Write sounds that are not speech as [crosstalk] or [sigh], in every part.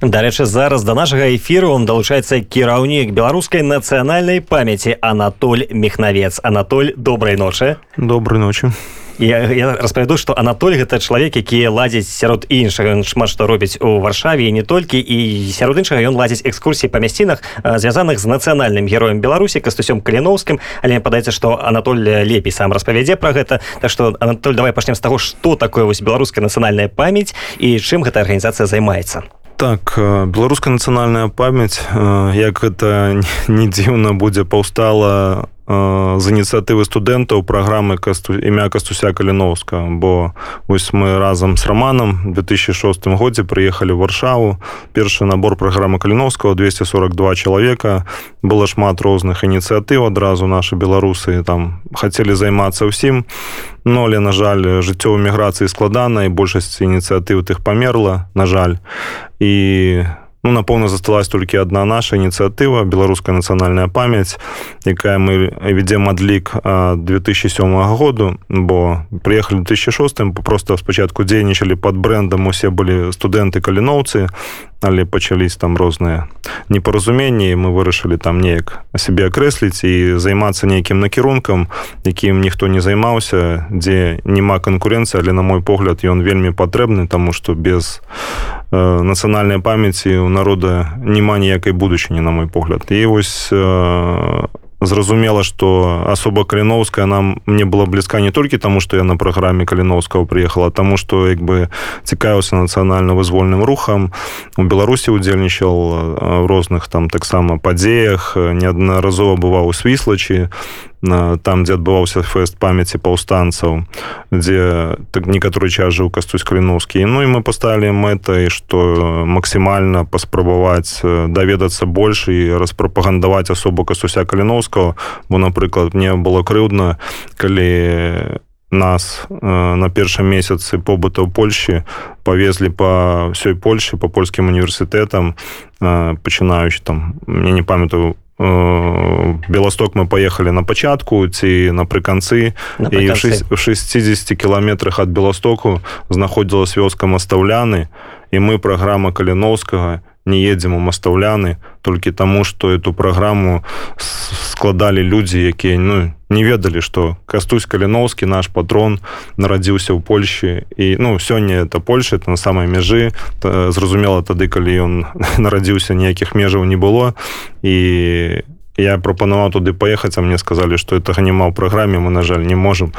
Дарэчы зараз да нашага эфіру он далучаецца кіраўнік беларускай нацыянальнай памяці Анатоль мехнавец Анатоль добрай ночы. Доброй ночи я, я распавяду што Анатоль гэта чалавек які ладзіць сярод іншага. Ён шмат што робіць у варшаве не толькі і сярод іншага ён ладзіць экскурсій па мясцінах звязаных з нацыянальным героем беларусі кастусём каліноўскім але мне падаецца што Анатоль лепей сам распавядзе пра гэта. Так што Анатоль давай пачнем з таго што такое вось беларуская нацыянальная памяць і чым гэта арганізацыя займаецца так беларуская нацыянальная памяць як гэта [laughs] не дзіўна будзе паўстала з ініцыятывы студэнтаў праграмы касту імя кастуся каліновска бо вось мы разам з романам 2006 годзе прыехалі ў варшаву. Першы набор праграмы каліновского 242 чалавека было шмат розных ініцыятыў адразу наши беларусы там хацелі займацца ўсім но але на жаль жыццёвай міграцыі складана і большасць ініцыятыў тых памерла на жаль. І ну напэўна засталась толькі одна наша ініцыятыва беларуская нацыянальная памяць якая мы вядзем адлік 2007 году бо приехали 2006 просто спачатку дзейнічалі под брендам усе былі студэнты каліноўцы але пачались там розныя непаразуменні мы вырашылі там неяк сябе акрэсліць і займацца нейкім накірункам якім ніхто не займаўся дзе няма канкурэнцыі але на мой погляд ён вельмі патрэбны тому что без э, нацыянальнай памяці у народа няма ніякай будучыні на мой погляд. І вось зразумела что асоба каліновская нам мне была блізка не толькі таму что я на праграме каліновского приехала тому что як бы цікавіўся нацыянальна-вызвольным рухам у беларусі удзельнічал в розных там таксама падзеях неаднаразова бываў у свіслачы там дзе адбываўся фэст памяці паўстанцаў дзе так некаторы час жыў кастусь каліновскі ну і мы паставілі мэтай што максімальна паспрабаваць даведацца больш і распрапагандаваць асобу кастуся каліновскага бо напрыклад мне было крыўдна калі нас на першым месяцы побыта ў польльші павезлі па ўсёй польльшы па польскім універсітэтам пачынаючы там мне не памятаю белосток мы поехали на пачатку ці напрыканцы і в 60 кіламетрах ад белостоку знаходзілась вёска мастаўляны і мы праграма каліновскага не едзем у мастаўляны толькі таму что эту праграму складалі людзі якія ну не ведалі что кастусь каліноўскі наш патрон нарадзіўся ў польльші і ну сёння это польша это на самай мяжы зразумела тады калі ён [laughs] нарадзіўся ніякіх межаў не было. І я прапанаваў туды паехаць а мне сказалі что этого няма ў праграме мы на жаль не можем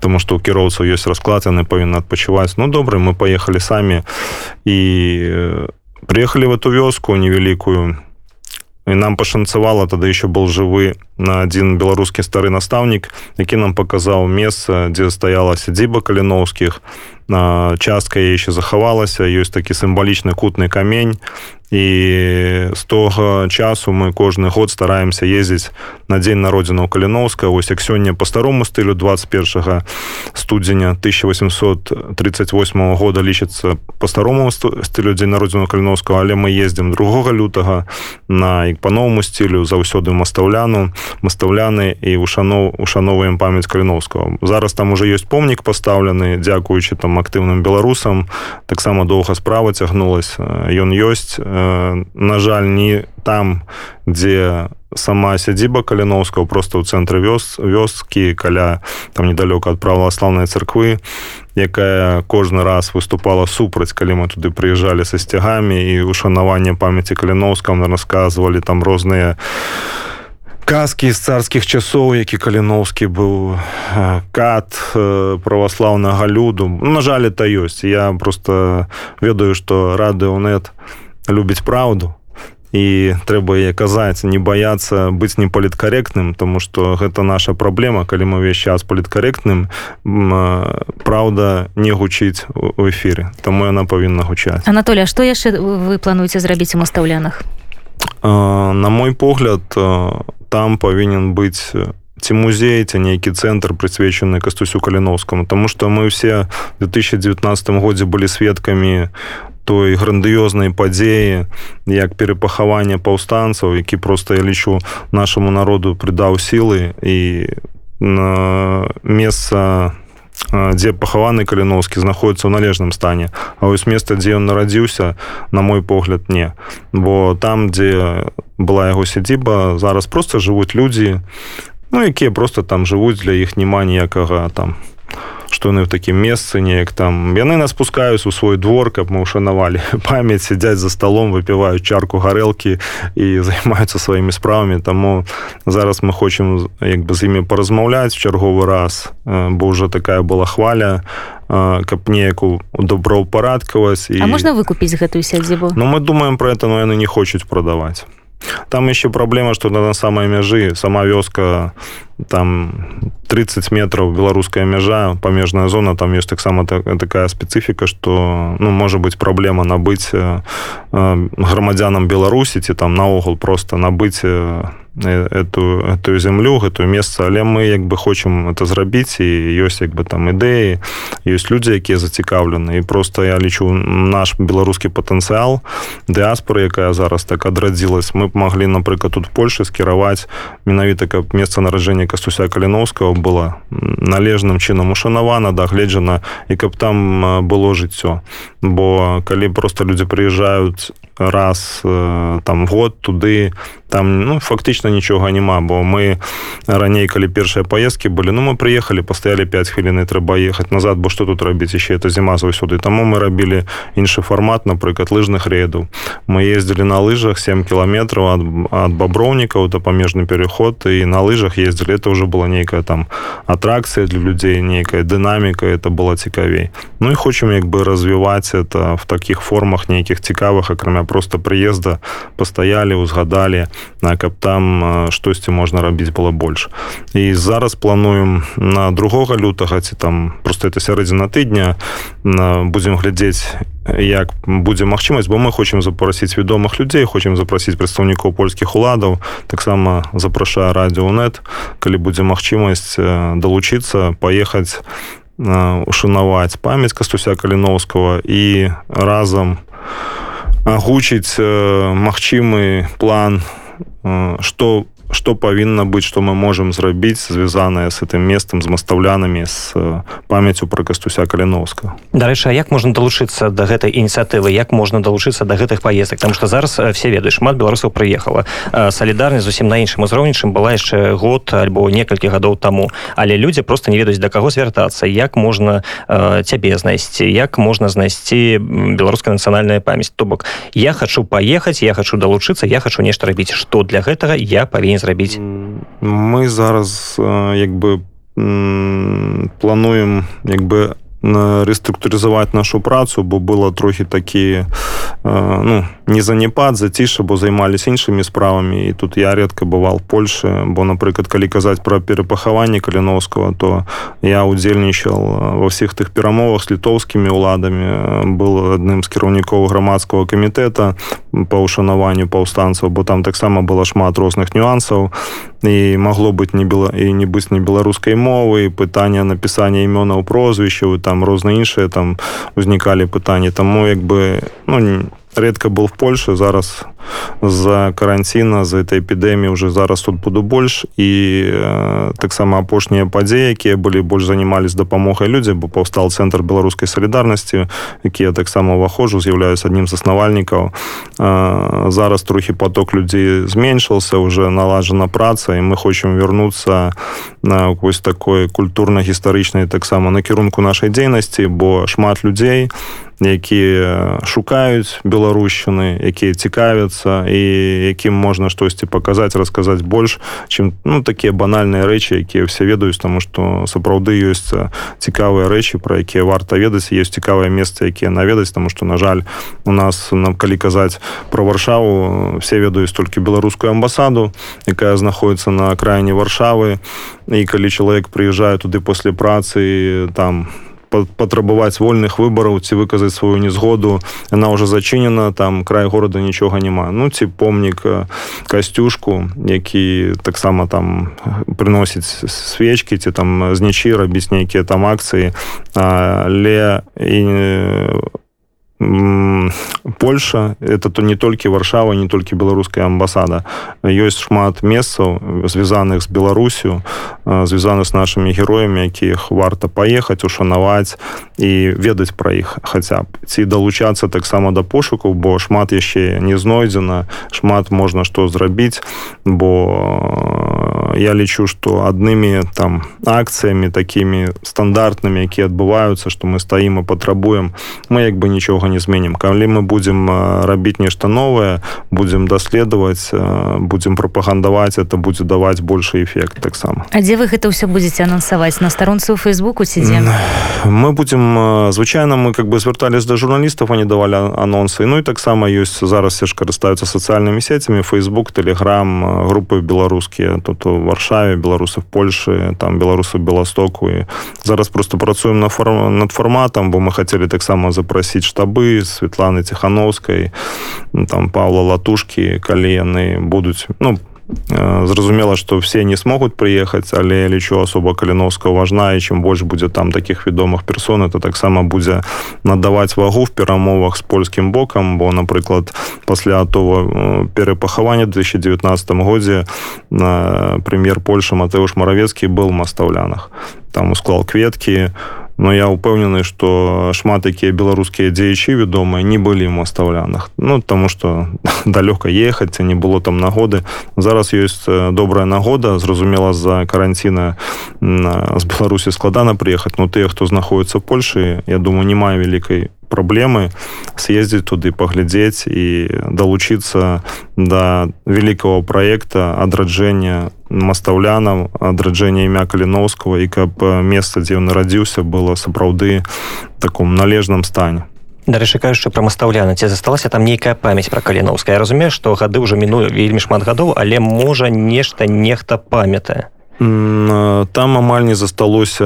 тому что у кіроўцаў ёсць расклад яны павінны адпачываць ну добры мы поехали самі і приехали в эту вёску невялікую і нам пашанцавала тады еще был жывы на один беларускі стары настаўнік які нам показаў месца дзе стаяла сядзіба каліноўскіх на частка яшчэ захавалася ёсць такі сімвалічны кутны камень і з того часу мы кожны год стараемся ездзіць на дзень народзіна каліноўска ось як сёння по старому стылю 21 студзеня 1838 года лічыцца по старому стылю дзень народзіна каліноўскага але мы ездзім другога лютага на як по-новому стилю заўсёды мастаўляну мастаўляны і ушанов ушановаем памяць каліновского зараз там уже ёсць помнік пастаўлены дзякуючы там актыўным беларусам. Таксама доўга справа цягнулась ён ёсць на жаль не там дзе сама сядзіба каліновского просто ў цэнтры вёс вёскі каля там недалёка ад праваслаўнай царквы якая кожны раз выступала супраць калі мы туды прыязджалі са сцягамі і ушанаванне памяці каліновскам расказвалі там розныя казкі з царскіх часоў які каліноўскі быў кат праваслаўнага люду. Ну, на жаль это ёсць. Я просто ведаю што радыонет любіць праўду і трэба яе казаць не баяцца быць не паліткарэктным тому что гэта наша праблема калі мы ўвесь час паліткарэктным праўда не гучыць у эфіры. Таму яна павінна гучаць. Анатоля што яшчэ вы плануеце зрабіць у мастаўлянах? На мой погляд там павінен быць ці музей ці нейкі цэнтр прысвечаны кастусю каліновскаму тому что мы все 2019 годзе былі сведкамі той грандыёзнай падзеі як перапахаванне паўстанцаў які просто я лічу нашаму народу прыдаў сілы і на месца дзе пахаваны каліноўскі знаходіцца ў належным стане. А вось места дзе ён нарадзіўся на мой погляд не. Бо там дзе была яго сядзіба зараз просто жывуць людзі ну якія просто там жывуць для іх няма ніякага там што яны ў такім месцы неяк там. Яны нас пускаюць у свой двор каб мы ушанавалі [laughs] памяць сядзяць за столом выпіваюць чарку гарэлкі і [laughs] займаюцца сваімі справамі. Таму зараз мы хочам як бы з імі паразмаўляць чарговы раз бо ўжо такая была хваля каб неяку добраўпарадкаваць і можна выкупіць гэтую сядзібу? Ну мы думаем про это но яны не хочуць прадаваць там еще праблема что на самой мяжы сама вёска там 30 метров беларуская мяжа памежная зона там есть таксама такая специфика что ну может быть праблема набыць грамадзянам беларусі ці там наогул просто набыць эту эту зямлю гэтую месца але мы як бы хочам это зрабіць і ёсць як бы там ідэі ёсць людзі якія зацікаўлены. І просто я лічу наш беларускі патэнцыял дыаспоры якая зараз так адрадзілась. Мы б маглі напрыклад тут Польшы скіраваць менавіта каб месца нараджэння кастуся каліновского было належным чынам ушанавана дагледжана і каб там было жыццё. Бо калі просто людзі прыязджаюць раз там год туды там ну фактычна нічога няма бо мы раней калі першыя паездкі былі ну мы прыехалі пастаялі 5 хвіліны трэба ехаць назад бо што тут рабіць яшчэ это зіма заўсёды. Таму мы рабілі іншы фармат напрыклад лыжных рэйдаў мы ездзілі на лыжах 7 кіламетраў ад, ад баброўнікаў да памежны переход і на лыжах ездзілі. Это уже была нейкая там атракцыя для людзей нейкая дынаміка это была цікавей. Ну і хочам як бы развіваць это в таких формах нейкіх цікавых акрамя просто прыезда. Пастаялі узгадалі каб там штосьці можна рабіць было больш. І зараз плануем на другога лютага ці там просто это сярэдзіна тыдня будзем глядзець як будзе магчымасць бо мы хочам запрасіць вядомых людзей хочам запрасіць прадстаўнікоў польскіх уладаў таксама запрашае радіонет калі будзе магчымасць далучыцца паехаць ушанаваць памяць кастуся каліноўскага і разам агучыць магчымы план што что павінна быць что мы можем зрабіць звязаная с этим местом з мастаўлянамі с памяцю про кастуся каліновска дарэчы як можна далучыцца до гэтай ініцыятывы як можна далучыцца до гэтых поездак там что зараз все ведаюць шмат беларусаў прыехала салідарнасць зусім на іншым узроўнічым была яшчэ год альбо некалькі гадоў таму. Але людзі просто не ведаюць да каго звяртацца як можна цябе знайсці як можна знайсці беларуская нацыянальная памяць. То бок я хочу паехаць я хочу далучыцца я хочу нешта рабіць. Что для гэтага я павінен павінен зрабіць мы зараз як бы плануем як бы рэструктурызаваць нашу працу бо было трохі такі ну не занепад заціша бо займаліся іншымі справамі і тут я редко бывал Польшы бо напрыклад калі казаць пра перапахаванне каліновского то я удзельнічал ва ўсіх тых перамовах з літоўскімі ўладамі был адным з кіраўнікоў грамадскага камітэта па ўшанаванню паўстанцаў бо там таксама было шмат розных нюансаў і магло быць не было і не быць не беларускай мовы пытання напісання імёнаў прозвішчаў там розна іншыя там узнікалі пытанні таму як бы ну не редко был в Польше зараз за каранціна за этой эпідэміі уже зараз тут буду больш і э, таксама апошнія падзеі якія былі больш занимались дапамогай людзі бо паўстал цэнтр беларускай салідарнасці які я таксама уваходжу з'яўляюсь аднім з заснавальнікаў э, зараз трохі поток людзей зменшился уже налажана праца і мы хочам вярнуцца на вось такой культурна-гістарычнай таксама накірунку нашай дзейнасці бо шмат людзей якія шукаюць беларушчыны якія цікавяцца і якім можна штосьці паказаць расказаць больш чым ну такія банальныя рэчы якія все ведаюць таму што сапраўды ёсць цікавыя рэчы пра якія варта ведаць ёсць цікавыя месцы якія наведаць таму што на жаль у нас нам калі казаць про варшаву все ведаюць толькі беларускую амбасаду якая знаходіцца на акраіне варшавы. І калі чалавек прыязджае туды после працы там на патрабаваць вольных выбараў ці выказаць сваю незгоду. Яна уже зачынена там край горада нічога няма ну ці помнік касцюшку які таксама там прыносіць свечкі ці там знічы рабіць нейкія там акцыі але і Польша это то не толькі варшава не толькі беларуская амбасада. Ёсць шмат месцаў звязаных з беларусю звязаных з нашими героями якіх варта паехаць ушанаваць і ведаць пра іх хаця б. Ці далучацца таксама да пошукаў бо шмат яшчэ не знойдзена шмат можна што зрабіць бо я лічу что аднымі там акцыямі такими стандартнымі якія адбываюцца что мы стаім і патрабуем мы як бы нічога не зменім калі мы будзем рабіць нешта новае будзем даследаваць будзем прапагандаваць это будзе даваць большы эфект таксама. А дзе вы гэта ўсё будзеце анансаваць на старонцы ў фейсбуку ці дзе мы будзем звычайна мы как бы звяртались да журналістаў они давалі анонсы. Ну і таксама ёсць зараз все ж карыстаюцца сацыяльнымі сетямі Facebook телеграм групы беларускія тут у варшаве беларусы в Польшы там беларусы беластоку і зараз просто працуем на форм над форматам бо мы хотели таксама запрасіць штабы Светланы ціхановскай там Павла латушки калі яны будуць ну по зразумела что все не смогут приехаць але лічу особо каліновска важна і чым больш будзе там таких вядомых персон это таксама будзе надаваць вагу в перамовах с польскім бокам бо напрыклад пасля атова перапахавання 2019 годзе на прэм'ер польша матэуш маравецкі был мастаўлянах там усклал кветкі у но я упэўнены что шмат якія беларускія дзеячы вядомыя не былі ім астаўлянах. Ну тому что [laughs] далёка ехаць не было там нагоды. Зараз ёсць добрая нагода зразумела за каранціна з беларусі складана прыехаць. Но тыя хто знаходіцца польшы я думаю не мае вялікай праблемы съездзіць туды паглядзець і далучыцца да вялікага праекта адраджэння мастаўлянам адраджэння імя каліноўскага і каб месца дзе ён нарадзіўся было сапраўды таком належным стане. Дарэчы кажучы пра мастаўляна ці засталася там нейкая памяць пра каліноўска Я разумею што гады ўжо мінулі вельмі шмат гадоў але можа нешта нехта памятае там амаль не засталося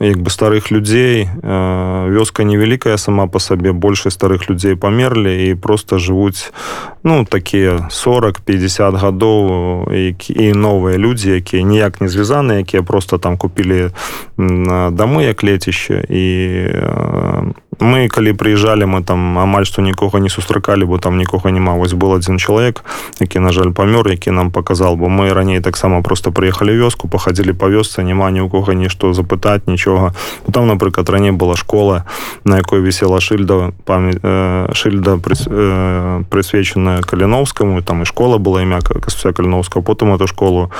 як бы старых людзей вёска невялікая сама по сабе больше старых людзей памерлі і просто жывуць ну такія 40-50 гадоў і новыя людзі якія ніяк не звязаны якія просто там купілі дамы як лецішча і мы калі прыїджалі мы там амаль што нікога не сустракалі бо там нікога няма. Вось был адзін чалавек які на жаль памёр які нам показал бо мы раней таксама просто прыехалі вёску пахадзілі па вёсцы няма ні ў кого нішто запытаць нічога. Ну, там напрыклад раней была школа на якой вісела шыльда память э, шыльда э, прысвечаная каліновскаму там і школа была імя кася каліновска потым эту школу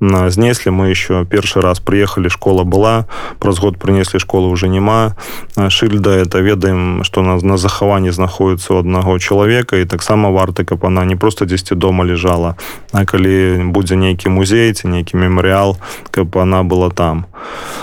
знеслі. Мы еще першы раз прыехалі школа была. Праз год прынеслі школу уже няма. Шыльда это ведаем что нас на захаванні знаходіцца у аднаго чалавека і таксама варта каб она не просто 10 дома лежала а калі будзе нейкі музей ці нейкі мемарыял каб она была там.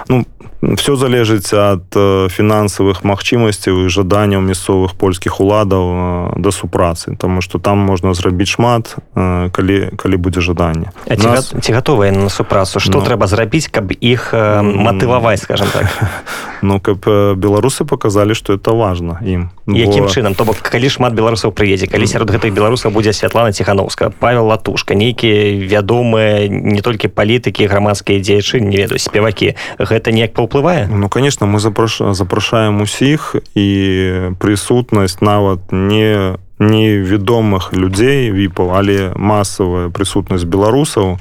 Ну все залежыць ад фінансавых магчымасцяў і жаданняў мясцовых польскіх уладаў да супрацы тому что там можна зрабіць шмат калі калі будзе жаданне. Ці, нас... ці гатовыя на супрацу? Что ну... трэба зрабіць каб іх матываваць скажем так [laughs] ну каб беларусы показалі что это важно ім. Якім бо... чынам? То бок калі шмат беларусаў прыедзе калі сярод гэтых беларусаў будзе святлана ціхановска павел латушка нейкія вядомыя не толькі палітыкі грамадскія дзеячы не ведаюць спевакі. Гэта неяк па уплывае ну конечно мы запраш... запрашаем усіх і прысутнасць нават не невядомых людзей віпаў але масавая прысутнасць беларусаў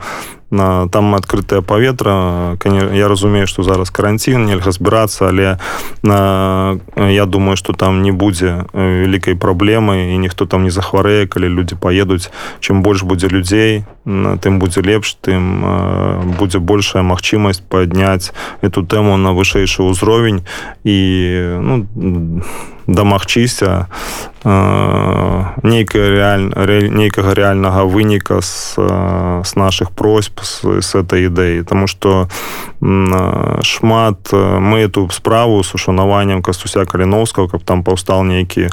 на там адкрытае паветра я разумею што зараз каранцін нельга збірацца але на я думаю што там не будзе вялікай праблемы і ніхто там не захварэе калі людзі паедуць чым больш будзе людзей тым будзе лепш тым будзе большая магчымасць падняць эту тэму на вышэйшы ўзровень і ну дамагчыся нейкая реаль нейкага рэальнага выніка з, з наших просьб з, з этой ідэі тому что шмат мы эту справу с ушанаваннем кастуся каліновского каб там паўстал нейкі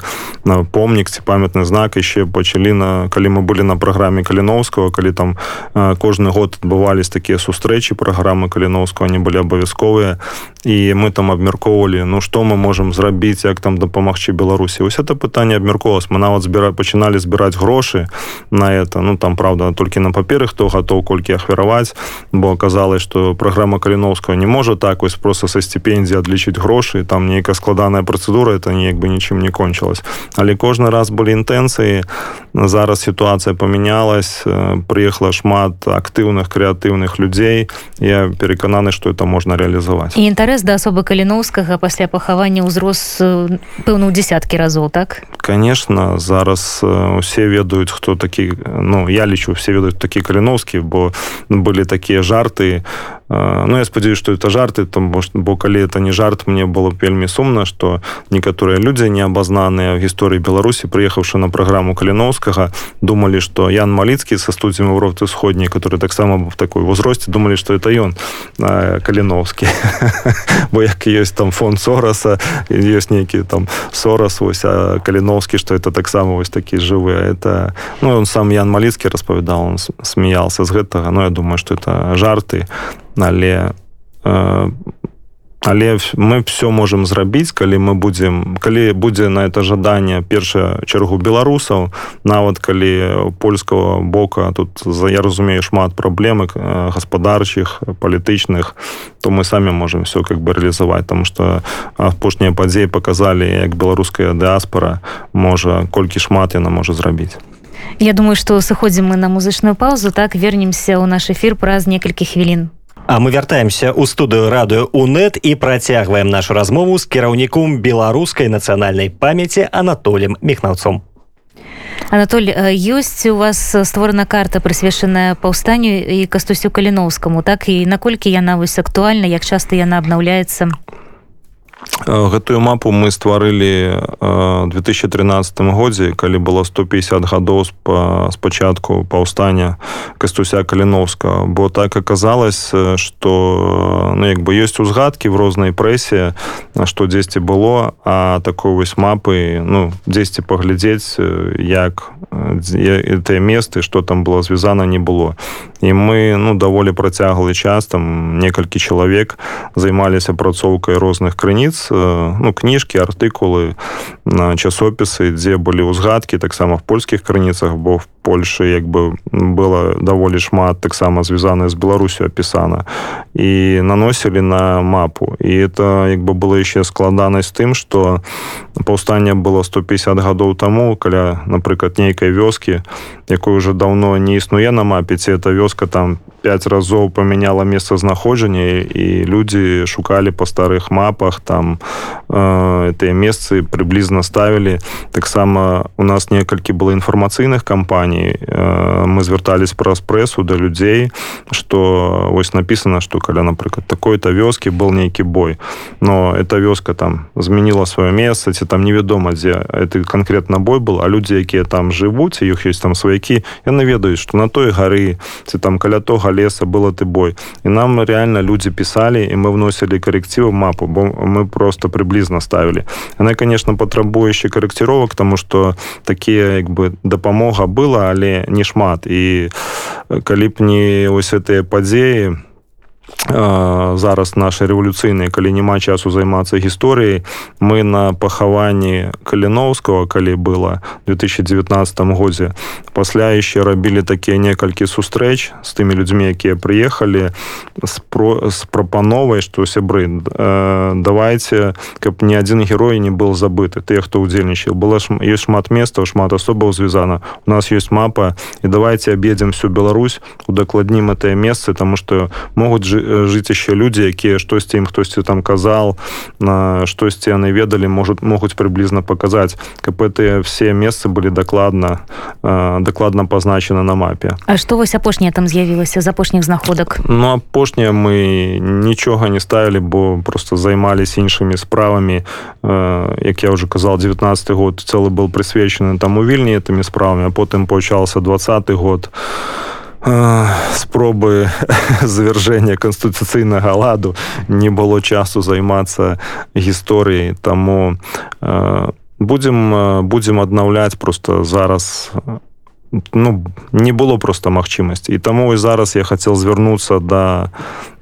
помнік ці памятны знак еще пачалі на калі мы былі на праграме каліновского калі там кожны год адбывались такія сустрэчы праграмы каліновского они былі абавязковыя і мы там абмяркоўвалі ну что мы можем зрабіць як там дапамагаць дапамагчы беларусі. Ось это пытанне абмяркоўвалось. Мы нават збіра пачыналі збіраць грошы на это. Ну там правда толькі на паперы хто гатоў колькі ахвяраваць. Бо аказалось что праграма каліновская не можа так вось просто са стипендзі адлічыць грошы. Там нейкая складаная працэдура это неяк бы нічым не кончилась але кожны раз былі інтэнцыі. Зараз сітуацыя памянялась. Прыехала шмат актыўных крэатыўных людзей. Я перакананы что это можна реалізаваць інтарэс да асобы каліноўскага пасля пахавання ўзрос пэўна ў десяткі разоў так? Конечно зараз усе ведаюць хто такі ну я лічу все ведаюць такі каліноўскі бо былі такія жарты ну я спадзяюсь что это жарты там бо калі это не жарт. Мне было вельмі сумна что некаторыя людзі не абазнаныя в гісторыі беларусі прыехаўшы на праграму каліновскага думалі что ян маліцкі са студзем Европы сходняй который таксама в такой возросце думалі что это ён каліновскі [laughs] бо як ёсць там фонд сораса ёсць нейкі там сорас вось а каліновскі что это таксама вось такі жывы это ну он сам ян маліцкі распавядал он смяялся з гэтага но я думаю что это жарты але э, але мы все можем зрабіць калі мы будем калі будзе на это жаданне першая чаргу беларусаў. Нават калі польского бока тут за я разумею шмат праблемы гаспадарчых палітычных то мы самі можем все как бы реалізаваць там что апошнія падзеі показалі як беларуская дыаспора можа колькі шмат яна можа зрабіць. Я думаю что сыходзім мы на музычную паузу так вернемся ў наш эфир праз некалькі хвілін А мы вяртаемся ў студыю радыё УНэт і працягваем нашу размову з кіраўніком беларускай нацыянальнай памяці анатолем мехнаўцом. Анатоль ёсць у вас створана карта прысвечаная паўстанню і кастусю каліноўскаму так і наколькі яна вось актуальна як часта яна абнаўляецца гэтую мапу мы стварылі 2013 годзе калі было 150 гадоў спачатку паўстання кастуся каліновска. Бо так аказалось что ну як бы ёсць узгадкі в рознай прэсе што дзесьці было а такой вось мапы ну дзесьці паглядзець як тыя месты что там было звязана не было. І мы ну даволі працяглы час там некалькі чалавек займаліся апрацоўкай розных крыніц ну кніжкі артыкулы на часопісы дзе былі ўзгадкі таксама в польскіх крыніцах бо в польльше як бы было даволі шмат таксама звязаная з беларусю опісана і наносілі на мапу. І это як бы было яшчэ складанасць тым что паўстання было 150 гадоў таму каля напрыклад нейкай вёскі якой уже давно не існуе на мапе ці эта вёска там 5 разоў памяняла месцазнаходжання і людзі шукалі па старых мапах там э, тыя месцы прыблізна ставілі таксама у нас некалькі было інфармацыйных кампаній э, мы звяртались праз прэсу да людзей что вось написано что каля напрыклад такой-то вёскі был нейкі бой но эта вёска там змяніла сваё месца ці там невядома дзе это конкретно бой был а людзі якія там жывуць іх ёсць там сваякі яны ведаюць что на той гары ці там каля тога леса было ты бой. І нам реально людзі пісалі і мы вносілі карэкціву мапу бо мы просто прыблізна ставілі она конечно патрабуе яшчэ карэкціровак тому что такія як бы дапамога была але не шмат. І калі б не ось гэтыя падзеі зараз наши рэвалюцыйныя калі няма часу займацца гісторыяй мы на пахаванні каліноўскага калі было 2019 годзе пасля яшчэ рабілі такія некалькі сустрэч з тымі людзьмі якія прыехалі з про з прапановай што сябры давайте каб ні адзін герой не был забыты. Тыя хто удзельнічаў было ш... ёсць шмат месцаў шмат асобаў звязана. У нас ёсць мапа і давайте аб'едзем всю Беларусь удакладнім гэтыя месцы тому что могуць жыць жыць яшчэ людзі якія штосьці ім хтосьці там казал штосьці яны ведалі может могуць прыблізна паказаць. Каб гэтыя все месцы былі дакладна дакладна пазначаны на мапе. А што вось апошняе там з'явілася з апошніх знаходак? Ну апошняе мы нічога не ставілі бо просто займаліся іншымі справамі. Як я уже казал 19 год цэлы был прысвечаны там у вільні этими справамі а потым пачаўся двадцатый год. а спробы [laughs] завяржэння канстытуцыйнага ладу. Не было часу займацца гісторыяй. Таму будзем будзем аднаўляць просто зараз. Ну не было просто магчымасці. І таму і зараз я хацеў звярнуцца да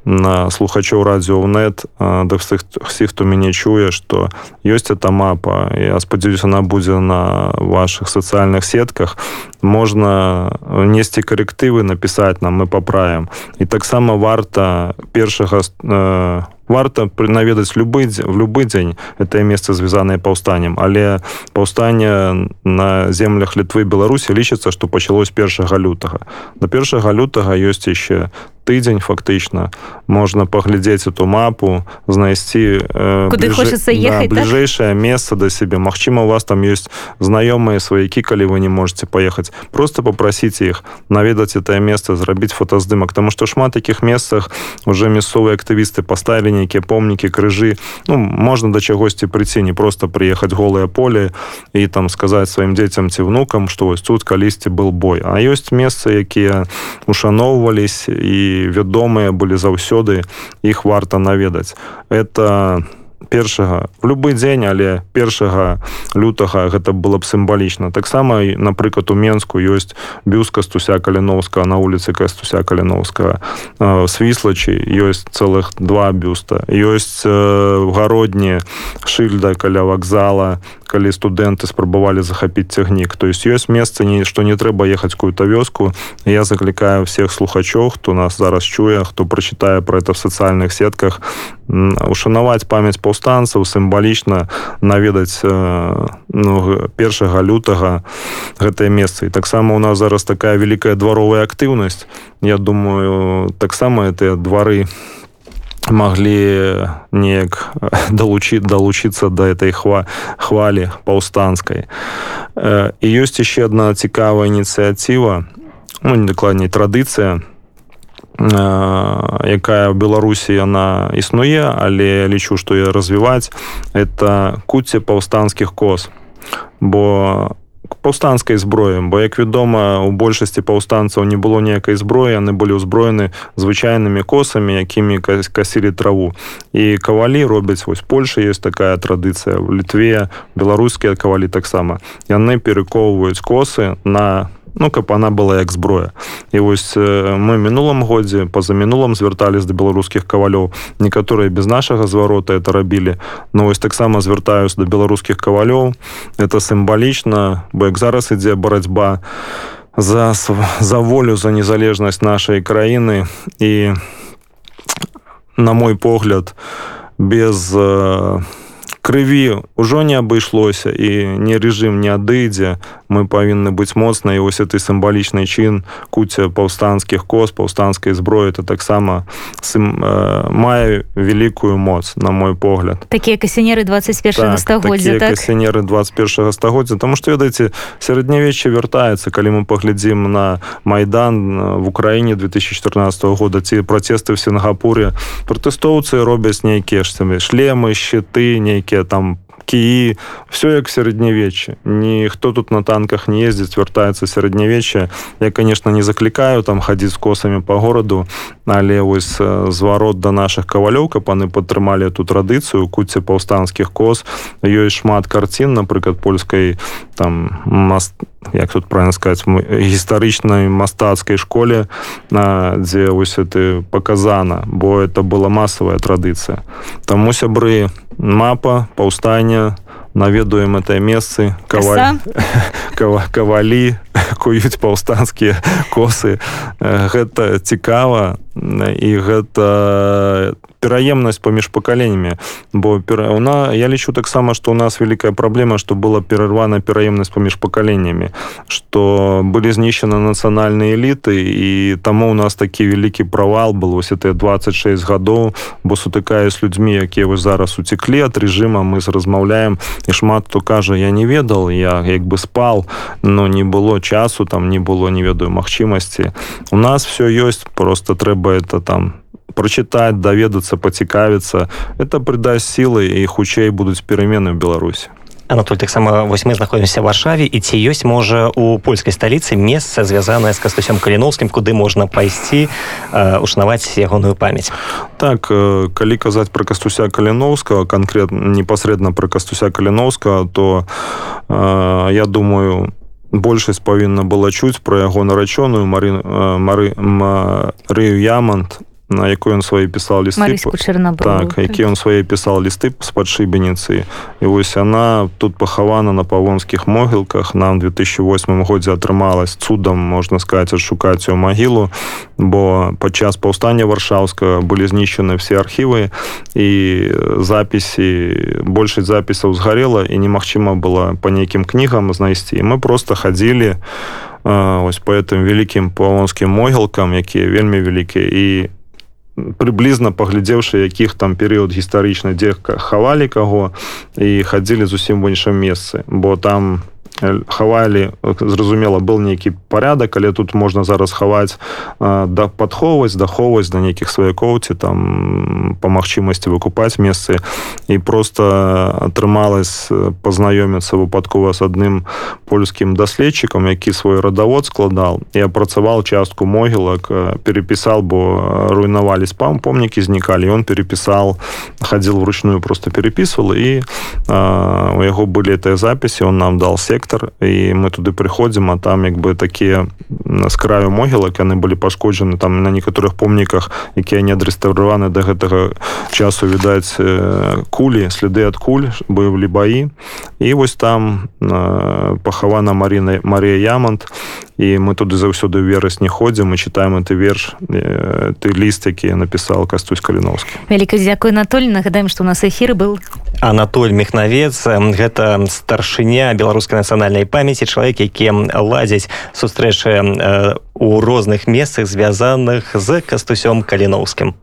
на слухачоў радіонет да всіх всіх хто мяне чуе что ёсць эта мапа я спадзяюсь она будзе на ваших сацыяльных сетках. Можна несці карэктывы напісаць нам мы паправім і таксама варта першага на варта наведаць любы в любы дзень это месца звязанае паўстаннем. Але паўстання на землях літвы беларусі лічыцца што пачалось першага лютага. До першага лютага ёсць яшчэ тыдзень фактычна. Можна паглядзець эту мапу знайсці э, бліжэй, да, бліжэйшае месца да сябе. Мачыма у вас там ёсць знаёмыя сваякі калі вы не можете паехаць. Просто попросіце іх наведаць это месца зрабіць фотаздымак тому что шмат таких месцах уже мясцовыя актывісты поставілі нейкія помнікі крыжы. Ну можна да чагосьці прыйти не просто прыехаць голае поле і там сказаць сваім дзецям ці внукам что вось тут калісьці был бой. А ёсць месцы якія ушаноўвались і вядомыя былі заўсёды іх варта наведаць. Это першага в любы дзень але першага лютага гэта было б сімвалічна. Таксама напрыклад у менску ёсць бюст кастуся каліновска на улице кастуся каліновска свіслачы ёсць цэлых два бюста. Ёсць в гародні шыльда каля вакзала калі студэнты спрабавалі захапіць цягнік. То есть ёсць месца не што не трэба ехаць какую-то вёску. Я заклікаю всех слухачоў хто нас зараз чуе хто прачытае про это в сацыяльных сетках ушанаваць памяць паўстанцаў сімвалічна наведаць ну, першага лютага гэтае месца. І таксама у нас зараз такая вялікая дваровая актыўнасць. Я думаю таксама это двары маглі неяк далучыць далучыцца да этой хва хвалі паўстанскай і ёсць яшчэ одна цікавая ініцыятыва ну, недакладней традыцыя якая в беларусі яна існуе але лічу што я развіваць это куце паўстанскіх коз. Бо паўстанскай зброі бо як вядома у большасці паўстанцаў не было ніякай зброі яны былі ўзброены звычайнымі косамі якімі касілі траву. І кавалі робяць вось Польша есть такая традыцыя в літве беларускія кавалі таксама. Яны перакоўваюць косы на ну каб она была як зброя. І вось мы мінулым годзе па-за мінулым звяртались да беларускіх кавалёў. Некаторыя без нашага зварота это рабілі. Но вось таксама звяртаюсь да беларускіх кавалёў. Это сімвалічна бо як зараз ідзе барацьба за за волю за незалежнасць нашай краіны. І на мой погляд без крыві ўжо не абышлося і не рэжым не адыдзе мы павінны быць моцна і ось ты сімвалічны чын куця паўстанцкіх кос паўстанцкай зброі это таксама сым, э, мае вялікую моц на мой погляд. Такія касінеры 21 стагоддзя так, касінеры 21 стагоддзя тому что ведаеце сярэднявечча вяртаецца калі мы паглядзім на майдан э, в украіне 2014 года ці працесты в сінгапуре пратэстоўцы робяць нейкія ж шлемы щиты нейкія там кіі все як сярэднявечча ніхто тут на танках не ездзіць вяртаецца сярэднявечча я конечно не заклікаю там хадзіць з косамі по гораду але вось зварот да наших кавалёў каб паны падтрымалі эту традыцыю куце паўстанцкіх кос. Ёсць шмат карцін напрыклад польскай там маст як тут правильно сказать гістарычнай мастацкай школе на дзе вось ты показана бо это была масавая традыцыя. Таму сябры мапа паўстання наведуем это месцы каваль... [laughs] кавалі [laughs] куюць паўстанцкія косы. Гэта цікава і гэта пераемнасць паміж пакаленнямі. Бо перауна я лічу таксама што у нас вялікая праблема што была перарвана пераемнасць паміж пакаленнямі што былі знішчаны нацыянальныя эліты і таму у нас такі вялікі правал был вось это 26 гадоў бо сутыкае з людзьмі якія вось зараз уцеклі ад рэжыма мы размаўляем і шмат хто кажа я не ведал я як бы спал но не было часу там не было не ведаю магчымасці у нас все ёсць просто трэба это там прочытаць даведацца пацікавіцца это прыдасць сілы і хутчэй будуць перамены в беларусі Анатоль таксама вось мы знаходзімся варшаве і ці ёсць можа у польскай сталіцы месца звязанае з кастусем каліновскім куды можна пайсці ушнаваць ягоную памяць так калі казаць про кастуся каліновскага конкретно непасрэдна про кастуся каліновскага то э, я думаю большасць павінна была чуць про яго нарачоную мары мары марыю ямант на якой ён свае пісаў лісты так які ён свае пісаў лісты з-пад шыбеніцы і вось яна тут пахавана на павонскіх могілках нам 2008 годзе атрымалась цудам можна сказать адшукаць у магілу бо падчас паўстання варшаўска былі знішчаны все архівы і запіси большасць запісаў згарела і немагчыма было по нейкім кнігам знайсці. Мы просто хадзілі ось по гэтым вялікім павонскім могілкам якія вельмі вялікія. І прыблізна паглядзеўшы якіх там перыяд гістарычна дзе хавалі каго і хадзілі зусім в іншым месцы. Бо там там хавалі зразумела был нейкі порядок але тут можна зараз хаваць да падхоўваць дахоўваць да нейкіх сваякоў ці там по магчымасці выкупаць месцы і просто атрымалось пазнаёміцца выпадкова з адным польскім даследчыкам які свой радавод складал і апрацаваў частку могілак перепісал бо руйнавалі спам помнікі знікалі он перепісал хадзіл вручную просто перепісвал і у яго былі тыя запіси он нам дал сектор сектор і мы туды прыходзім а там як бы такія з краю могілак яны былі пашкоджаны там на некаторых помніках якія не адрэстаўраваны до гэтага часу відаць кулі следы ад куль былі баі. І вось там пахавана Марина Марія Ямонт і мы туды заўсёды верасні ходзім і читаем ты верш ты ліст які напісаў кастусь каліновскі вяліка дзякуй Анатоль нагадаем што у нас эфір был. Анатоль мехнавец гэта старшыня беларускай нацыянальнай памяці чалавек які ладзяць сустрэчы у розных месцах звязаных з кастусём каліноўскім